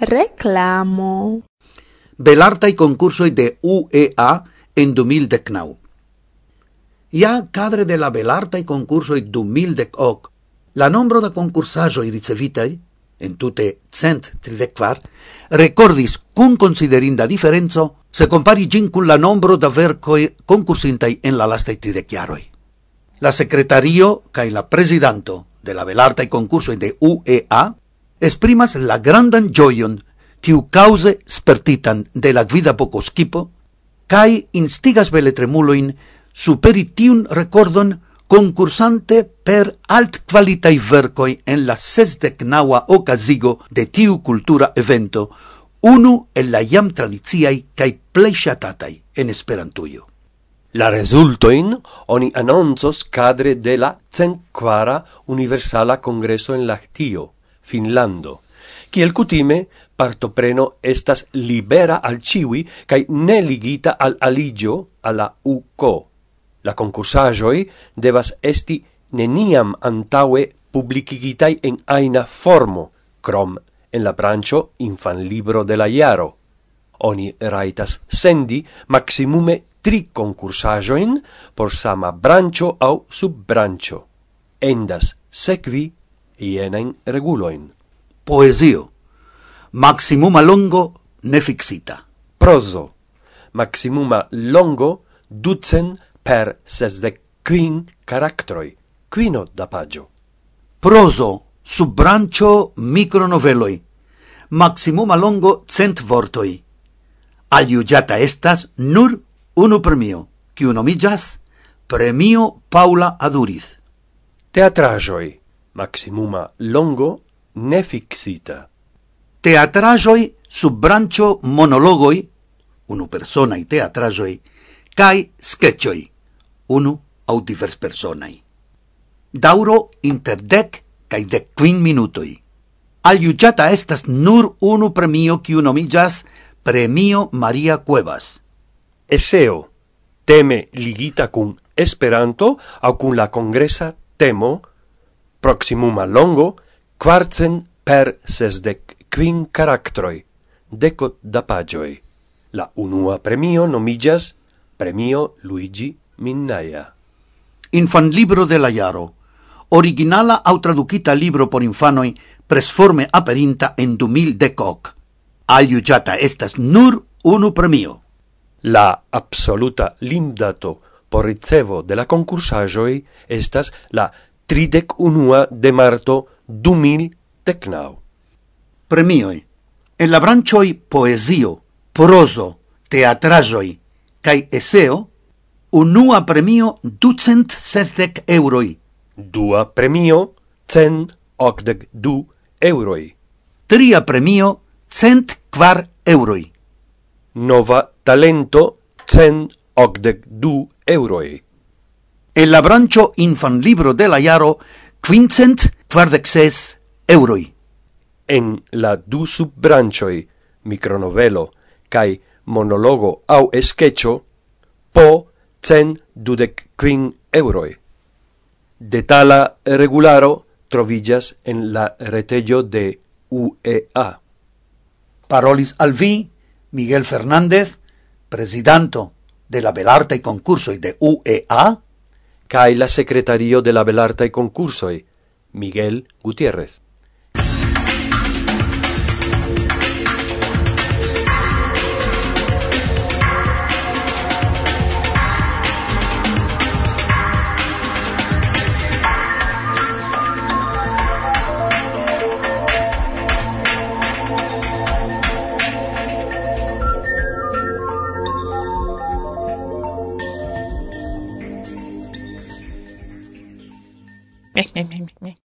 reclamo. Belartai concursoi de UEA en 2019. Ja cadre de la belartai concursoi 2018, la nombro da concursajoi ricevitai, en tute cent tridecvar, recordis cun considerinda diferenzo se compari gin cun la nombro da vercoi concursintai en la lastai trideciaroi. La secretario cae la presidanto de la belartai concursoi de UEA esprimas la grandan gioion tiu cause spertitan de la gvida pocosquipo, cae instigas beletremuloin superi tiun recordon concursante per alt qualitai vercoi en la sesdec naua ocasigo de tiu cultura evento, unu el la iam tradiziai cae pleishatatai en esperantuio. La resultoin oni annonzos cadre de la centquara universala congreso en Lactio, Finlando. Kiel kutime, partopreno estas libera al ciui cae ne ligita al aligio alla UCO. La concursajoi devas esti neniam antaue publicigitai en aina formo, crom en la brancio infan libro de la iaro. Oni raitas sendi maximume tri concursajoin por sama brancio au subbrancio. Endas sequi ienen reguloin. Poesio. Maximuma longo ne fixita. Proso. Maximuma longo ducen per sesdec quin caractroi, quino da pagio. Proso sub brancio micronoveloi. Maximuma longo cent vortoi. Aliugiata estas nur unu premio, kiu nomiĝas Premio Paula Aduriz. Teatrajoi maximuma longo ne fixita. Teatrajoi sub brancio monologoi, unu personai teatrajoi, cae sketchoi, unu au divers personai. Dauro inter dec cae dec quin minutoi. Aliugiata estas nur unu premio quiu nomijas Premio Maria Cuevas. Eseo, teme ligita cun Esperanto au cun la congresa temo proximuma longo quarcen per sesdec quin caractroi, decot da pagioi. La unua premio nomigas Premio Luigi Minnaia. Infan libro de la Iaro. Originala au traducita libro por infanoi presforme aperinta en 2010. Aliujata estas nur unu premio. La absoluta limdato por ricevo de la concursajoi estas la tridec unua de marto du mil tecnau. Premioi. En la branchoi poesio, proso, teatrajoi, cae eseo, unua premio ducent sesdec euroi. Dua premio cent octec du euroi. Tria premio cent quar euroi. Nova talento cent octec du euroi en la brancho infan libro de la jaro quincent quardec ses euroi. En la du subbranchoi micronovelo cae monologo au esquecho po cent dudek kvin euroj. Detala regularo trovillas en la retello de UEA. Parolis al vi Miguel Fernández, presidanto de la concurso Concursoj de UEA, kaj la Sekretario de la Belartaj Konkursoj, Miguel Gutiérrez. Me, me, me, me, me.